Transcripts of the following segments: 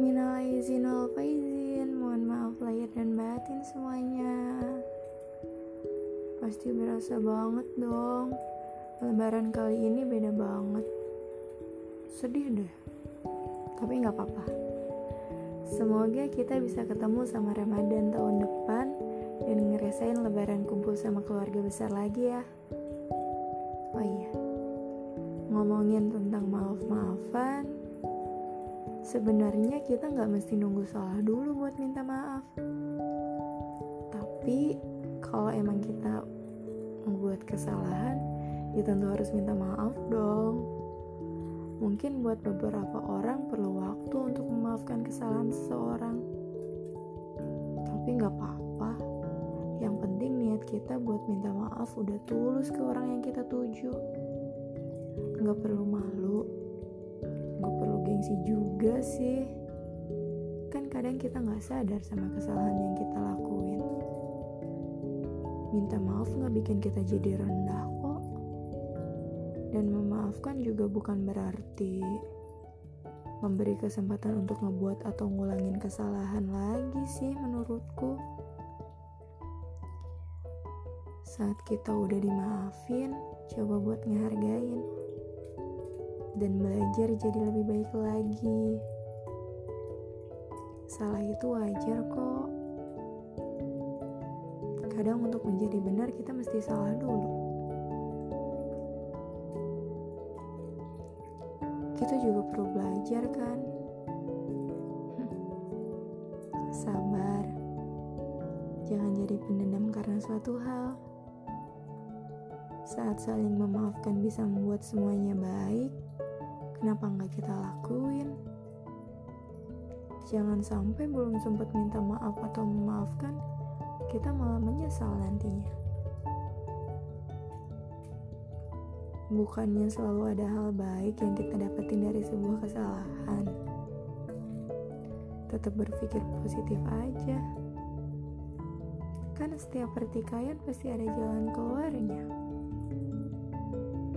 Minal izin, wal faizin, mohon maaf lahir dan batin semuanya. Pasti berasa banget dong. Lebaran kali ini beda banget. Sedih deh. Tapi gak apa-apa. Semoga kita bisa ketemu sama Ramadan tahun depan dan ngerasain lebaran kumpul sama keluarga besar lagi ya. Oh iya. Ngomongin tentang maaf-maafan, sebenarnya kita nggak mesti nunggu salah dulu buat minta maaf. Tapi kalau emang kita membuat kesalahan ya tentu harus minta maaf dong. Mungkin buat beberapa orang perlu waktu untuk memaafkan kesalahan seseorang. Tapi nggak apa-apa. Yang penting niat kita buat minta maaf udah tulus ke orang yang kita tuju. Nggak perlu malu gengsi juga sih. Kan kadang kita nggak sadar sama kesalahan yang kita lakuin. Minta maaf nggak bikin kita jadi rendah kok. Dan memaafkan juga bukan berarti memberi kesempatan untuk ngebuat atau ngulangin kesalahan lagi sih menurutku. Saat kita udah dimaafin coba buat ngehargain dan belajar jadi lebih baik lagi. Salah itu wajar kok. Kadang untuk menjadi benar kita mesti salah dulu. Kita juga perlu belajar kan? Sabar. Jangan jadi pendendam karena suatu hal. Saat saling memaafkan bisa membuat semuanya baik, kenapa nggak kita lakuin? Jangan sampai belum sempat minta maaf atau memaafkan, kita malah menyesal nantinya. Bukannya selalu ada hal baik yang kita dapetin dari sebuah kesalahan. Tetap berpikir positif aja. Kan setiap pertikaian pasti ada jalan keluarnya.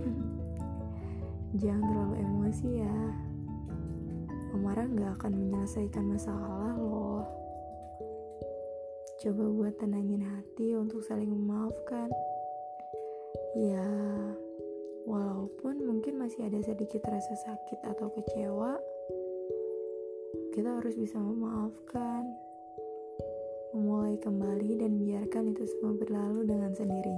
Jangan terlalu emosi ya. Memarah gak akan menyelesaikan masalah loh. Coba buat tenangin hati untuk saling memaafkan. Ya, walaupun mungkin masih ada sedikit rasa sakit atau kecewa, kita harus bisa memaafkan. Memulai kembali dan biarkan itu semua berlalu dengan sendirinya.